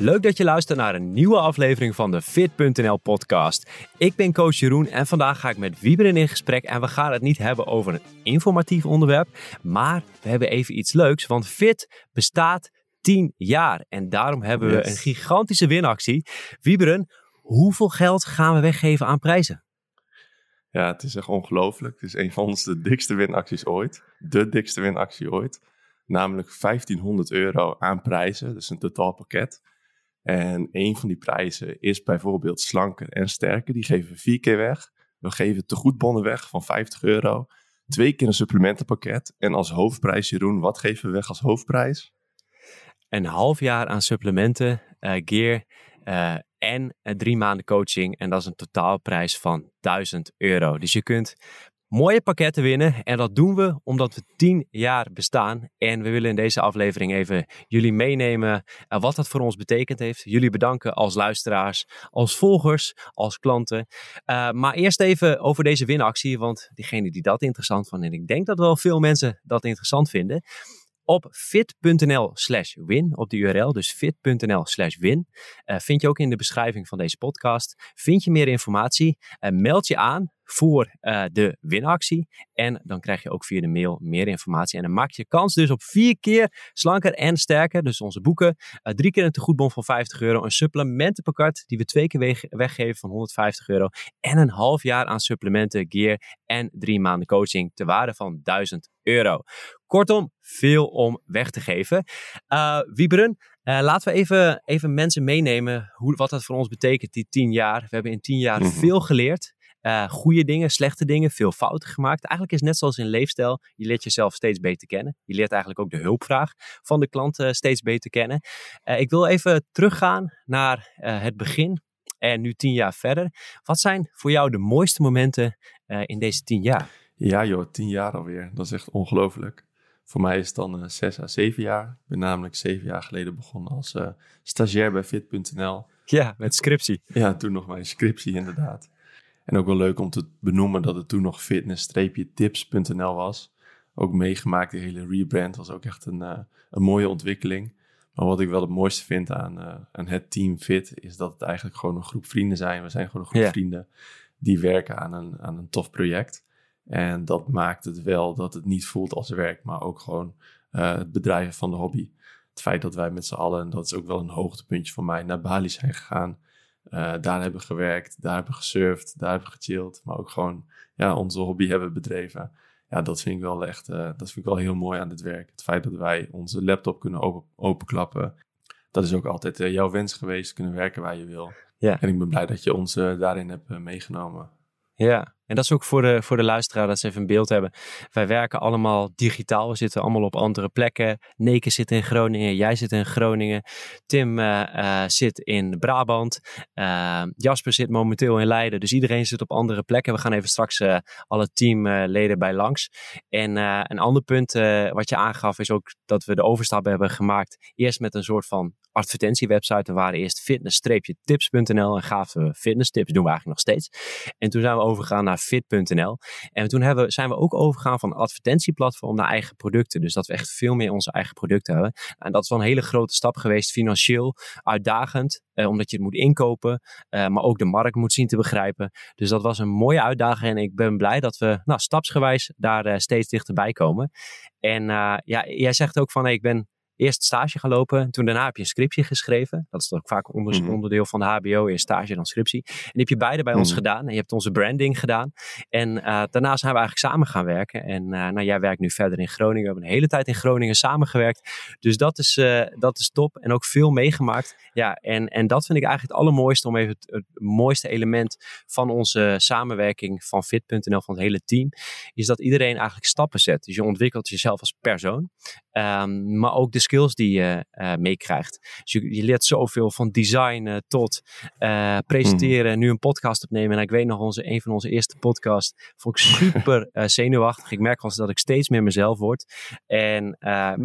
Leuk dat je luistert naar een nieuwe aflevering van de Fit.nl podcast. Ik ben coach Jeroen en vandaag ga ik met Wieberen in gesprek en we gaan het niet hebben over een informatief onderwerp, maar we hebben even iets leuks, want Fit bestaat 10 jaar en daarom hebben we een gigantische winactie. Wieberen, hoeveel geld gaan we weggeven aan prijzen? Ja, het is echt ongelooflijk. Het is een van onze dikste winacties ooit. De dikste winactie ooit. Namelijk 1500 euro aan prijzen, dus een totaalpakket. En een van die prijzen is bijvoorbeeld slanker en sterker. Die geven we vier keer weg. We geven tegoedbonnen weg van 50 euro. Twee keer een supplementenpakket. En als hoofdprijs, Jeroen, wat geven we weg als hoofdprijs? Een half jaar aan supplementen, uh, gear uh, en uh, drie maanden coaching. En dat is een totaalprijs van 1000 euro. Dus je kunt mooie pakketten winnen. En dat doen we omdat we 10 jaar bestaan. En we willen in deze aflevering even jullie meenemen uh, wat dat voor ons betekend heeft. Jullie bedanken als luisteraars, als volgers, als klanten. Uh, maar eerst even over deze winactie, want diegene die dat interessant vinden, en ik denk dat wel veel mensen dat interessant vinden. Op fit.nl slash win, op de URL, dus fit.nl slash win, uh, vind je ook in de beschrijving van deze podcast, vind je meer informatie. meld je aan voor uh, de winactie. En dan krijg je ook via de mail meer informatie. En dan maak je kans dus op vier keer slanker en sterker. Dus onze boeken. Uh, drie keer een tegoedbon van 50 euro. Een supplementenpakket die we twee keer weg, weggeven van 150 euro. En een half jaar aan supplementen, gear en drie maanden coaching te waarde van 1000 euro. Kortom, veel om weg te geven. Uh, Wieberen, uh, laten we even, even mensen meenemen hoe, wat dat voor ons betekent, die tien jaar. We hebben in tien jaar mm -hmm. veel geleerd. Uh, goede dingen, slechte dingen, veel fouten gemaakt. Eigenlijk is het net zoals in leefstijl. Je leert jezelf steeds beter kennen. Je leert eigenlijk ook de hulpvraag van de klant uh, steeds beter kennen. Uh, ik wil even teruggaan naar het begin. En nu tien jaar verder. Wat zijn voor jou de mooiste momenten in deze tien jaar? Ja joh, tien jaar alweer. Dat is echt ongelooflijk. Voor mij is het dan zes à zeven jaar. Ik ben namelijk zeven jaar geleden begonnen als stagiair bij fit.nl. Ja, met scriptie. Ja, toen nog mijn scriptie inderdaad. En ook wel leuk om te benoemen dat het toen nog fitness-tips.nl was. Ook meegemaakt, die hele rebrand was ook echt een, uh, een mooie ontwikkeling. Maar wat ik wel het mooiste vind aan, uh, aan het team Fit, is dat het eigenlijk gewoon een groep vrienden zijn. We zijn gewoon een groep vrienden die werken aan een, aan een tof project. En dat maakt het wel dat het niet voelt als werk, maar ook gewoon uh, het bedrijven van de hobby. Het feit dat wij met z'n allen, en dat is ook wel een hoogtepuntje voor mij, naar Bali zijn gegaan uh, daar hebben gewerkt, daar hebben gesurfd, daar hebben gechilled, maar ook gewoon ja, onze hobby hebben bedreven. Ja, dat vind ik wel echt, uh, dat vind ik wel heel mooi aan dit werk. Het feit dat wij onze laptop kunnen open, openklappen, dat is ook altijd uh, jouw wens geweest, kunnen werken waar je wil. Ja. En ik ben blij dat je ons daarin hebt meegenomen. Ja, en dat is ook voor de, voor de luisteraar dat ze even een beeld hebben. Wij werken allemaal digitaal. We zitten allemaal op andere plekken. Neke zit in Groningen. Jij zit in Groningen. Tim uh, uh, zit in Brabant. Uh, Jasper zit momenteel in Leiden. Dus iedereen zit op andere plekken. We gaan even straks alle teamleden bij langs. En een ander punt wat je aangaf is ook dat we de overstap hebben gemaakt. Eerst met een soort van advertentiewebsite. We waren eerst fitness-tips.nl en gaven we fitness tips. Doen we eigenlijk nog steeds. En toen zijn we overgegaan naar fit.nl. En toen hebben, zijn we ook overgegaan van advertentieplatform naar eigen producten. Dus dat we echt veel meer onze eigen producten hebben. En dat is wel een hele grote stap geweest, financieel uitdagend. Eh, omdat je het moet inkopen, uh, maar ook de markt moet zien te begrijpen. Dus dat was een mooie uitdaging en ik ben blij dat we nou, stapsgewijs daar uh, steeds dichterbij komen. En ja, jij zegt ook van ik ben eerst stage gaan lopen. Toen daarna heb je een scriptie geschreven. Dat is ook vaak onder, mm. onderdeel van de HBO. Eerst stage, dan scriptie. En die heb je beide bij mm. ons gedaan. En je hebt onze branding gedaan. En uh, daarna zijn we eigenlijk samen gaan werken. En uh, nou, jij werkt nu verder in Groningen. We hebben een hele tijd in Groningen samengewerkt. Dus dat is, uh, dat is top. En ook veel meegemaakt. Ja, en, en dat vind ik eigenlijk het allermooiste. Om even het, het mooiste element van onze samenwerking van Fit.nl, van het hele team. Is dat iedereen eigenlijk stappen zet. Dus je ontwikkelt jezelf als persoon. Um, maar ook de skills die je uh, meekrijgt. Dus je, je, leert zoveel van design tot uh, presenteren, mm. nu een podcast opnemen. En ik weet nog, onze, een van onze eerste podcasts vond ik super zenuwachtig. Ik merk wel dat ik steeds meer mezelf word. En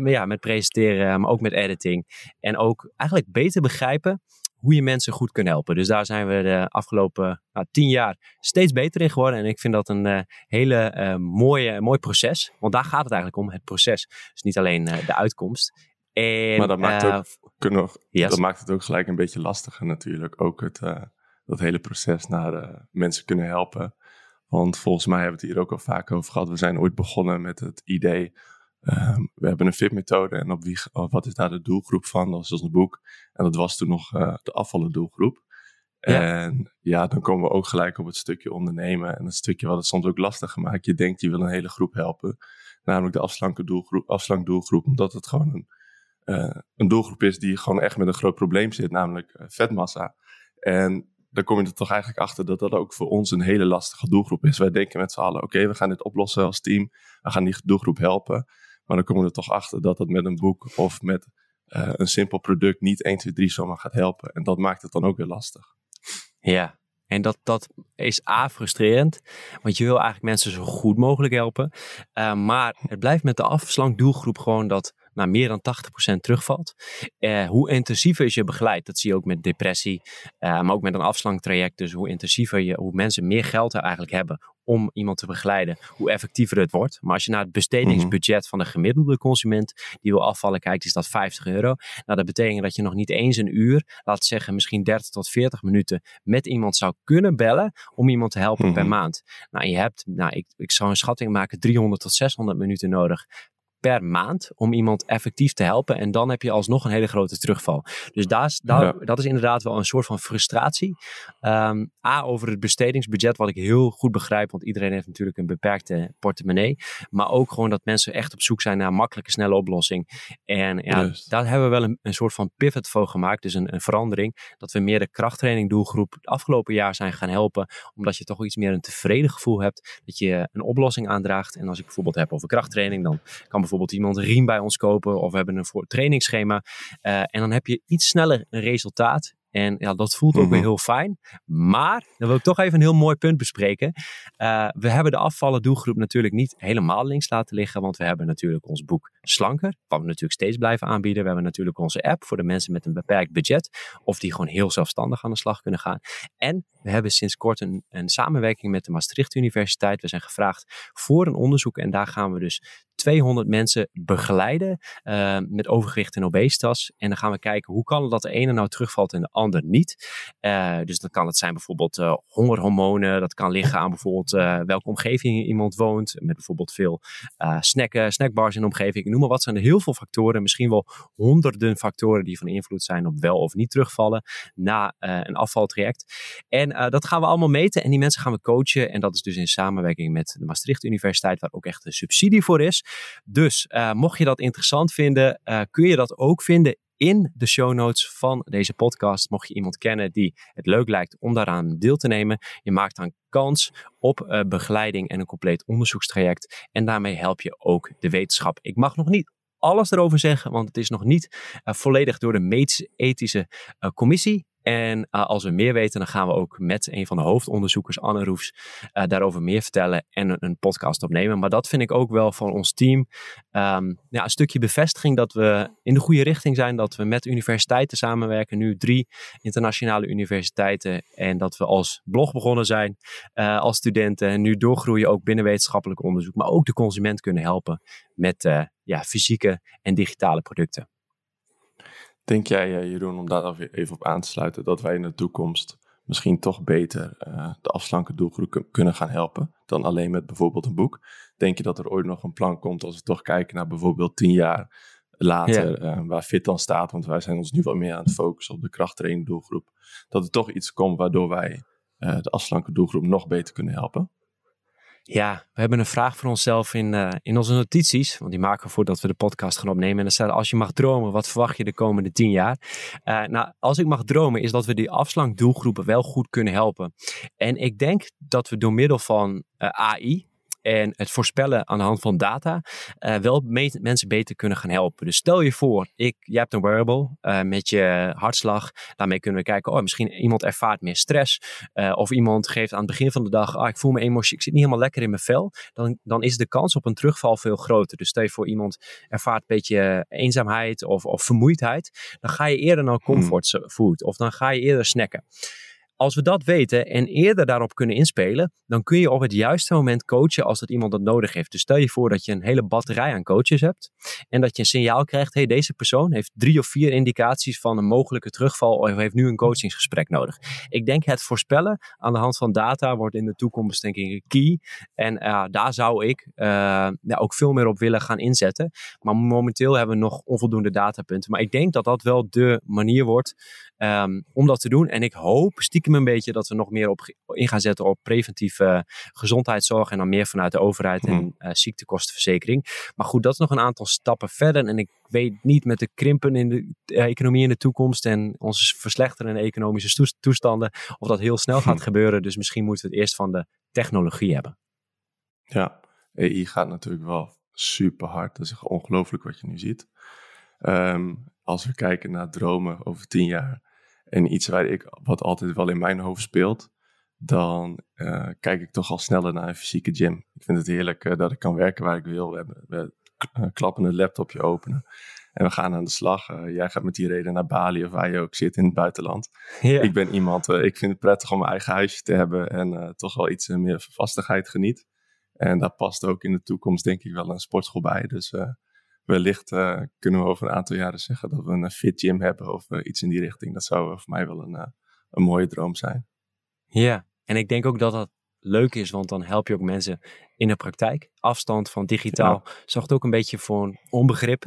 ja, met presenteren, maar ook met editing. En ook eigenlijk beter begrijpen hoe je mensen goed kunt helpen. Dus daar zijn we de afgelopen nou, tien jaar steeds beter in geworden. En ik vind dat een uh, hele uh, mooie, mooi proces. Want daar gaat het eigenlijk om, het proces. Dus niet alleen uh, de uitkomst. En, maar dat maakt ook kunnen nog, Dat maakt het ook gelijk een beetje lastiger natuurlijk. Ook het, uh, dat hele proces naar uh, mensen kunnen helpen. Want volgens mij hebben we het hier ook al vaak over gehad. We zijn ooit begonnen met het idee. Um, we hebben een fit-methode en op wie, wat is daar de doelgroep van? Dat was ons boek. En dat was toen nog de afvallen doelgroep. En ja, dan komen we ook gelijk op het stukje ondernemen. En het stukje wat het soms ook lastig maakt. Je denkt, je wil een hele groep helpen. Namelijk de afslanken doelgroep, afslankdoelgroep. Omdat het gewoon een, een doelgroep is die gewoon echt met een groot probleem zit. Namelijk uh, vetmassa. En dan kom je er toch eigenlijk achter dat dat ook voor ons een hele lastige doelgroep is. Wij denken met z'n allen, oké, we gaan dit oplossen als team. We gaan die doelgroep helpen. Maar dan komen we er toch achter dat dat met een boek of met uh, een simpel product niet 1, 2, 3 zomaar gaat helpen. En dat maakt het dan ook weer lastig. Ja, en dat, dat is A, frustrerend, want je wil eigenlijk mensen zo goed mogelijk helpen. Maar het blijft met de afslankdoelgroep gewoon dat naar meer dan 80% terugvalt. Uh, hoe intensiever je begeleid, dat zie je ook met depressie, uh, maar ook met een afslanktraject. Dus hoe intensiever je, hoe mensen meer geld er eigenlijk hebben om iemand te begeleiden, hoe effectiever het wordt. Maar als je naar het bestedingsbudget mhm. van de gemiddelde consument die wil afvallen kijkt, is dat 50 euro. Nou, dat betekent dat je nog niet eens een uur, laat zeggen misschien 30 tot 40 minuten, met iemand zou kunnen bellen om iemand te helpen per mhm. maand. Nou, je hebt, nou, ik, ik zou een schatting maken, 300 tot 600 minuten nodig per maand om iemand effectief te helpen. En dan heb je alsnog een hele grote terugval. Dus daar is, daar, dat is inderdaad wel een soort van frustratie. Um, A, over het bestedingsbudget, wat ik heel goed begrijp, want iedereen heeft natuurlijk een beperkte portemonnee. Maar ook gewoon dat mensen echt op zoek zijn naar een makkelijke, snelle oplossing. En ja, daar hebben we wel een, een soort van pivot voor gemaakt. Dus een, een verandering. Dat we meer de krachttraining doelgroep het afgelopen jaar zijn gaan helpen. Omdat je toch iets meer een tevreden gevoel hebt. Dat je een oplossing aandraagt. En als ik bijvoorbeeld heb over krachttraining, dan kan bijvoorbeeld bijvoorbeeld iemand een riem bij ons kopen of we hebben een voor trainingsschema. Uh, en dan heb je iets sneller een resultaat. En ja, dat voelt ook weer mhm. heel fijn. Maar, dan wil ik toch even een heel mooi punt bespreken. Uh, we hebben de afvallen doelgroep natuurlijk niet helemaal links laten liggen. Want we hebben natuurlijk ons boek Slanker. Wat we natuurlijk steeds blijven aanbieden. We hebben natuurlijk onze app voor de mensen met een beperkt budget. Of die gewoon heel zelfstandig aan de slag kunnen gaan. En we hebben sinds kort een, een samenwerking met de Maastricht Universiteit. We zijn gevraagd voor een onderzoek. En daar gaan we dus 200 mensen begeleiden uh, met overgewicht en obesitas. En dan gaan we kijken hoe kan het dat de ene nou terugvalt en de ander niet. Uh, dus dan kan het zijn bijvoorbeeld uh, hongerhormonen. Dat kan liggen aan bijvoorbeeld welke omgeving iemand woont. Met bijvoorbeeld veel snacken, snackbars in de omgeving. Noem maar wat, zijn er heel veel factoren. Misschien wel honderden factoren die van invloed zijn op wel of niet terugvallen na een afvaltraject. En dat gaan we allemaal meten en die mensen gaan we coachen. En dat is dus in samenwerking met de Maastricht Universiteit, waar ook echt een subsidie voor is. Dus uh, mocht je dat interessant vinden, uh, kun je dat ook vinden in de show notes van deze podcast. Mocht je iemand kennen die het leuk lijkt om daaraan deel te nemen, je maakt dan kans op uh, begeleiding en een compleet onderzoekstraject. En daarmee help je ook de wetenschap. Ik mag nog niet alles erover zeggen, want het is nog niet volledig door de medisch-ethische commissie en uh, als we meer weten, dan gaan we ook met een van de hoofdonderzoekers, Anne Roefs, uh, daarover meer vertellen en een, podcast opnemen. Maar dat vind ik ook wel van ons team um, ja, een stukje bevestiging dat we in de goede richting zijn. Dat we met universiteiten samenwerken, nu drie internationale universiteiten. En dat we als blog begonnen zijn, uh, als studenten. En nu doorgroeien ook binnen wetenschappelijk onderzoek. Maar ook de consument kunnen helpen met ja, fysieke en digitale producten. Denk jij, eh, Jeroen, om daar even op aan te sluiten, dat wij in de toekomst misschien toch beter uh, de afslanken doelgroep kunnen gaan helpen dan alleen met bijvoorbeeld een boek? Denk je dat er ooit nog een plan komt als we toch kijken naar bijvoorbeeld tien jaar later, ja. uh, waar Fit dan staat? Want wij zijn ons nu wat meer aan het focussen op de krachttraining doelgroep. Dat er toch iets komt waardoor wij uh, de afslanken doelgroep nog beter kunnen helpen? Ja, we hebben een vraag voor onszelf in, uh, in onze notities. Want die maken we voordat we de podcast gaan opnemen. En dan staat als je mag dromen, wat verwacht je de komende tien jaar? Uh, nou, als ik mag dromen, is dat we die afslankdoelgroepen wel goed kunnen helpen. En ik denk dat we door middel van eh, AI, en het voorspellen aan de hand van data uh, wel mensen beter kunnen gaan helpen. Dus stel je voor, ik, je hebt een wearable uh, met je hartslag. Daarmee kunnen we kijken, oh, misschien iemand ervaart meer stress. Uh, of iemand geeft aan het begin van de dag, ah, ik voel me emotie, ik zit niet helemaal lekker in mijn vel. Dan, dan is de kans op een terugval veel groter. Dus stel je voor, iemand ervaart een beetje eenzaamheid of, of vermoeidheid. Dan ga je eerder naar comfort food of dan ga je eerder snacken. Als we dat weten en eerder daarop kunnen inspelen, dan kun je op het juiste moment coachen als dat iemand dat nodig heeft. Dus stel je voor dat je een hele batterij aan coaches hebt en dat je een signaal krijgt, hey, deze persoon heeft drie of vier indicaties van een mogelijke terugval of heeft nu een coachingsgesprek nodig. Ik denk het voorspellen aan de hand van data wordt in de toekomst denk ik key en uh, daar zou ik uh, ja, ook veel meer op willen gaan inzetten. Maar momenteel hebben we nog onvoldoende datapunten. Maar ik denk dat dat wel de manier wordt um, om dat te doen. En ik hoop stiekem een beetje dat we nog meer op in gaan zetten op preventieve gezondheidszorg. En dan meer vanuit de overheid en uh, ziektekostenverzekering. Maar goed, dat is nog een aantal stappen verder. En ik weet niet met de krimpen in de uh, economie in de toekomst en onze verslechterende economische toestanden of dat heel snel gaat gebeuren. Dus misschien moeten we het eerst van de technologie hebben. Ja, AI gaat natuurlijk wel super hard. Dat is ongelooflijk wat je nu ziet. Um, als we kijken naar dromen over tien jaar en iets waar ik, wat altijd wel in mijn hoofd speelt, dan uh, kijk ik toch al sneller naar een fysieke gym. Ik vind het heerlijk uh, dat ik kan werken waar ik wil. We, hebben, we uh, klappen een laptopje openen en we gaan aan de slag. jij gaat met die reden naar Bali of waar je ook zit in het buitenland. Ja. Ik ben iemand, ik vind het prettig om mijn eigen huisje te hebben en toch wel iets meer vastigheid geniet. En daar past ook in de toekomst denk ik wel een sportschool bij. Dus wellicht uh, kunnen we over een aantal jaren zeggen dat we een fit gym hebben of uh, iets in die richting. Dat zou voor mij wel een, uh, een mooie droom zijn. Ja, en ik denk ook dat dat leuk is, want dan help je ook mensen in de praktijk. Afstand van digitaal ja. zorgt ook een beetje voor een onbegrip.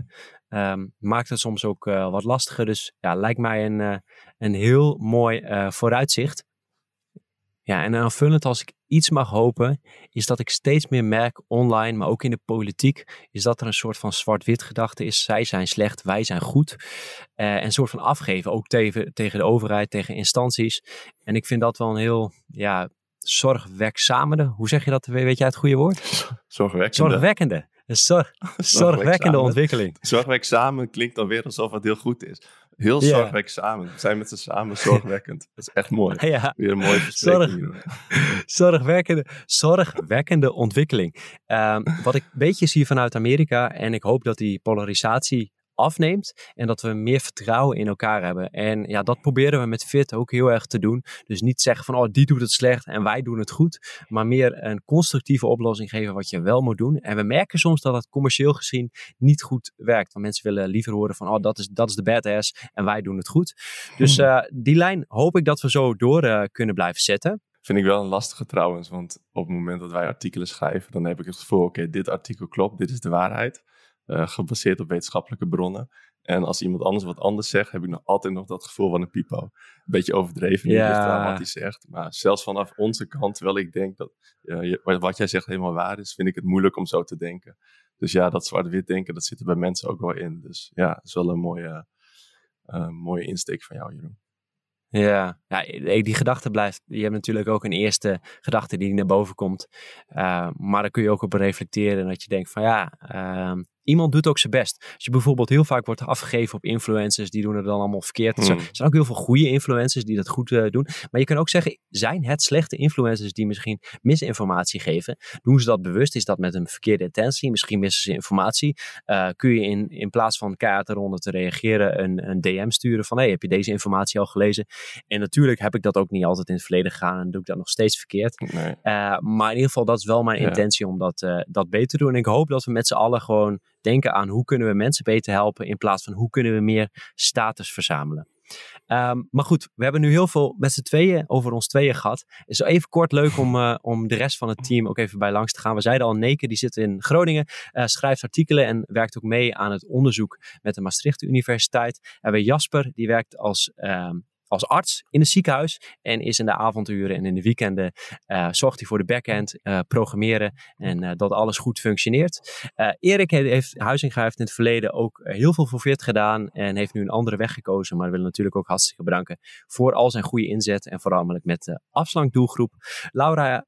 Um, maakt het soms ook wat lastiger. Dus ja, lijkt mij een, een heel mooi vooruitzicht. Ja, en aanvullend als ik iets mag hopen, is dat ik steeds meer merk online, maar ook in de politiek, is dat er een soort van zwart-wit gedachte is. Zij zijn slecht, wij zijn goed. Uh, en een soort van afgeven, ook tegen, tegen de overheid, tegen instanties. En ik vind dat wel een heel, ja, zorgwekkende. Hoe zeg je dat? Weet jij het goede woord? Zorgwekkende. Zorgwekkende. Een zorg, zorgwekkende ontwikkeling. Zorgwerkzamen klinkt dan weer alsof het heel goed is. Heel zorgwekkend samen. We zijn met z'n samen zorgwekkend. Dat is echt mooi. Ja. Weer een mooie Zorg, zorgwekkende, zorgwekkende ontwikkeling. Um, wat ik een beetje zie vanuit Amerika, en ik hoop dat die polarisatie afneemt en dat we meer vertrouwen in elkaar hebben. En ja, dat proberen we met Fit ook heel erg te doen. Dus niet zeggen van, oh, die doet het slecht en wij doen het goed, maar meer een constructieve oplossing geven wat je wel moet doen. En we merken soms dat het commercieel gezien niet goed werkt. Want mensen willen liever horen van, oh, dat is, dat is de badass en wij doen het goed. Dus uh, die lijn hoop ik dat we zo door uh, kunnen blijven zetten. Vind ik wel een lastige trouwens, want op het moment dat wij artikelen schrijven, dan heb ik het gevoel, oké, okay, dit artikel klopt, dit is de waarheid. Uh, gebaseerd op wetenschappelijke bronnen. En als iemand anders wat anders zegt, heb ik nog altijd nog dat gevoel van een pipo. Een beetje overdreven, ja. wat hij zegt. Maar zelfs vanaf onze kant, terwijl ik denk dat uh, wat jij zegt helemaal waar is, vind ik het moeilijk om zo te denken. Dus ja, dat zwart-wit denken, dat zit er bij mensen ook wel in. Dus ja, dat is wel een mooie, uh, mooie insteek van jou, Jeroen. Ja, ja, die gedachte blijft. Je hebt natuurlijk ook een eerste gedachte die naar boven komt. Uh, maar daar kun je ook op reflecteren. Dat je denkt van ja, uh, iemand doet ook zijn best. Als je bijvoorbeeld heel vaak wordt afgegeven op influencers, die doen het dan allemaal verkeerd. Hmm. Er zijn ook heel veel goede influencers die dat goed uh, doen. Maar je kan ook zeggen, zijn het slechte influencers die misschien misinformatie geven? Doen ze dat bewust? Is dat met een verkeerde intentie? Misschien missen ze informatie. Uh, kun je in, in plaats van keihard eronder te reageren een, een DM sturen van, hey, heb je deze informatie al gelezen? En natuurlijk heb ik dat ook niet altijd in het verleden gedaan en doe ik dat nog steeds verkeerd. Nee. Uh, maar in ieder geval, dat is wel mijn ja. intentie om dat, dat beter te doen. En ik hoop dat we met z'n allen gewoon denken aan hoe kunnen we mensen beter helpen in plaats van hoe kunnen we meer status verzamelen. Um, maar goed, we hebben nu heel veel met z'n tweeën over ons tweeën gehad. Het is even kort leuk om, uh, om de rest van het team ook even bij langs te gaan. We zeiden al, Neke die zit in Groningen, uh, schrijft artikelen en werkt ook mee aan het onderzoek met de Maastricht Universiteit. En we Jasper, die werkt als um, als arts in het ziekenhuis en is in de avonduren en in de weekenden uh, zorgt hij voor de backend, uh, programmeren en uh, dat alles goed functioneert. Erik heeft, in het verleden ook heel veel voor Fit gedaan en heeft nu een andere weg gekozen, maar wil natuurlijk ook hartstikke bedanken voor al zijn goede inzet en vooral met de afslankdoelgroep. Laura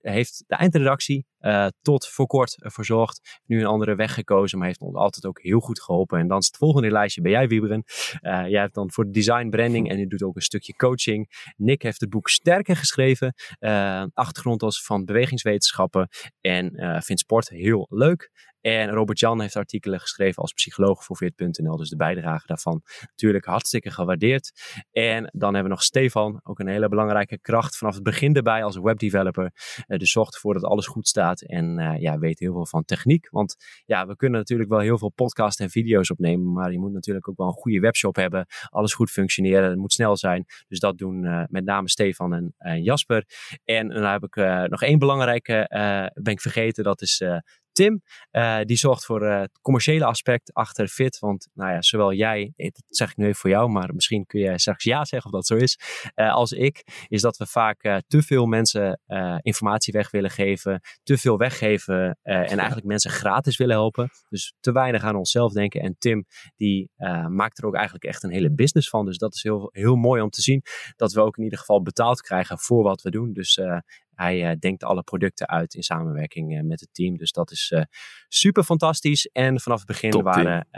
heeft de eindredactie uh, tot voor kort verzorgd. Nu een andere weg gekozen, maar heeft ons altijd ook heel goed geholpen. En dan is het volgende lijstje bij jij, Wieberen. Uh, jij hebt dan voor design, branding en je doet ook een stukje coaching. Nick heeft het boek Sterker geschreven. Uh, achtergrond als van bewegingswetenschappen en vindt sport heel leuk. En Robert-Jan heeft artikelen geschreven als psycholoog voor Fit.nl. Dus de bijdrage daarvan natuurlijk hartstikke gewaardeerd. En dan hebben we nog Stefan, ook een hele belangrijke kracht vanaf het begin erbij als webdeveloper. Dus zorgt ervoor dat alles goed staat en uh, ja, weet heel veel van techniek. Want ja, we kunnen natuurlijk wel heel veel podcasts en video's opnemen, maar je moet natuurlijk ook wel een goede webshop hebben. Alles goed functioneren, het moet snel zijn. Dus dat doen uh, met name Stefan en, en Jasper. En dan heb ik nog één belangrijke, ben ik vergeten, dat is Tim. Uh, die zorgt voor uh, het commerciële aspect achter Fit. Want nou ja, zowel jij, eh, dat zeg ik nu even voor jou, maar misschien kun jij straks ja zeggen of dat zo is, als ik, is dat we vaak te veel mensen informatie weg willen geven, te veel weggeven en eigenlijk mensen gratis willen helpen. Dus te weinig aan onszelf denken. En Tim, die maakt er ook eigenlijk echt een hele business van. Dus dat is heel, heel mooi om te zien dat we ook in ieder geval betaald krijgen voor wat we doen. Dus hij uh, denkt alle producten uit in samenwerking uh, met het team. Dus dat is uh, super fantastisch. En vanaf het begin Top waren.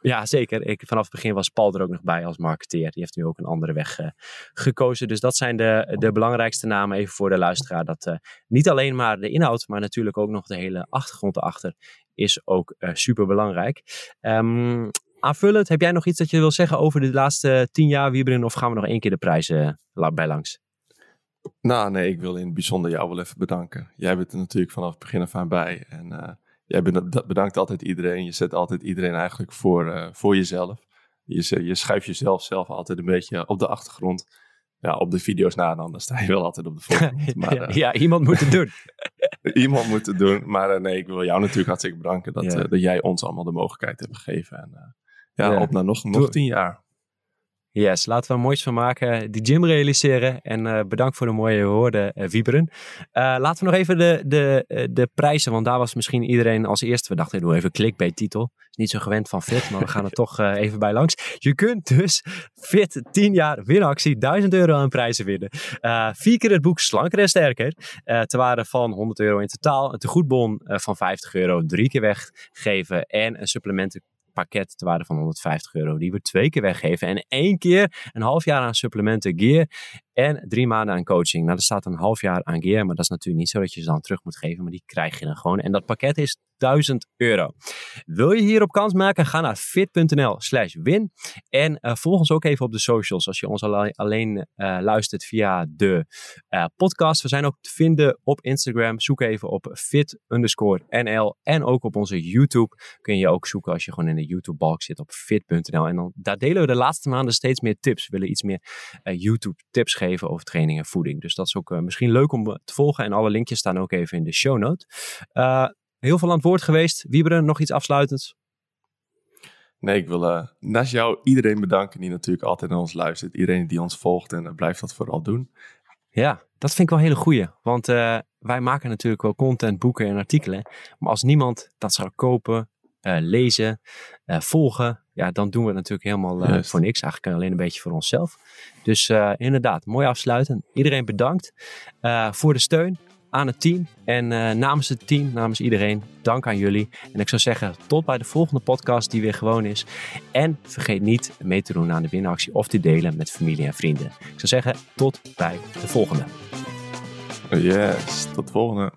ja, zeker. Ik, vanaf het begin was Paul er ook nog bij als marketeer. Die heeft nu ook een andere weg gekozen. Dus dat zijn de, de belangrijkste namen even voor de luisteraar. Dat niet alleen maar de inhoud, maar natuurlijk ook nog de hele achtergrond erachter is ook super belangrijk. Um, aanvullend, heb jij nog iets dat je wil zeggen over de laatste tien jaar Wieberen? Of gaan we nog één keer de prijzen bij langs? Nou, nee, ik wil in het bijzonder jou wel even bedanken. Jij bent er natuurlijk vanaf het begin af aan bij. En uh, jij bedankt altijd iedereen. Je zet altijd iedereen eigenlijk voor, uh, voor jezelf. Je, je schuift jezelf zelf altijd een beetje op de achtergrond. Ja, op de video's na dan, dan sta je wel altijd op de voorgrond. Maar, uh, ja, iemand moet het doen. iemand moet het doen. Maar nee, ik wil jou natuurlijk hartstikke bedanken dat, ja. dat jij ons allemaal de mogelijkheid hebt gegeven. En ja, ja, op naar nog, nog tien jaar. Yes, laten we er moois van maken. Die gym realiseren. En uh, bedankt voor de mooie woorden, uh, Wieberen. Uh, laten we nog even de, de, de prijzen, want daar was misschien iedereen als eerste. We dachten, doe even clickbait titel. Is niet zo gewend van Fit, maar we gaan er toch even bij langs. Je kunt dus Fit 10 jaar winactie 1000 euro aan prijzen winnen. vier keer het boek Slanker en Sterker. te waarde van 100 euro in totaal. Een tegoedbon van 50 euro drie keer weggeven. En een supplementen pakket te waarde van 150 euro die we twee keer weggeven. En één keer een half jaar aan supplementen gear en drie maanden aan coaching. Nou, er staat een half jaar aan gear, maar dat is natuurlijk niet zo dat je ze dan terug moet geven, maar die krijg je dan gewoon. En dat pakket is 1000 euro. Wil je hierop kans maken? Ga naar fit.nl slash win. En uh, volg ons ook even op de socials als je ons alleen, alleen uh, luistert via de uh, podcast. We zijn ook te vinden op Instagram. Zoek even op fit NL. En ook op onze YouTube kun je ook zoeken als je gewoon in de YouTube balk zit op fit.nl. En dan, daar delen we de laatste maanden steeds meer tips. We willen iets meer YouTube tips geven over training en voeding. Dus dat is ook misschien leuk om te volgen. En alle linkjes staan ook even in de show note. Heel veel aan het woord geweest. Wieberen, nog iets afsluitends? Nee, ik wil uh, naast jou iedereen bedanken die natuurlijk altijd naar ons luistert. Iedereen die ons volgt en uh, blijft dat vooral doen. Ja, dat vind ik wel een hele goeie. Want uh, wij maken natuurlijk wel content, boeken en artikelen. Maar als niemand dat zou kopen, lezen, volgen, ja, dan doen we het natuurlijk helemaal voor niks. Eigenlijk alleen een beetje voor onszelf. Dus inderdaad, mooi afsluiten. Iedereen bedankt voor de steun aan het team. En namens het team, namens iedereen, dank aan jullie. En ik zou zeggen, tot bij de volgende podcast die weer gewoon is. En vergeet niet mee te doen aan de winactie of te delen met familie en vrienden. Ik zou zeggen, tot bij de volgende. Yes, tot de volgende.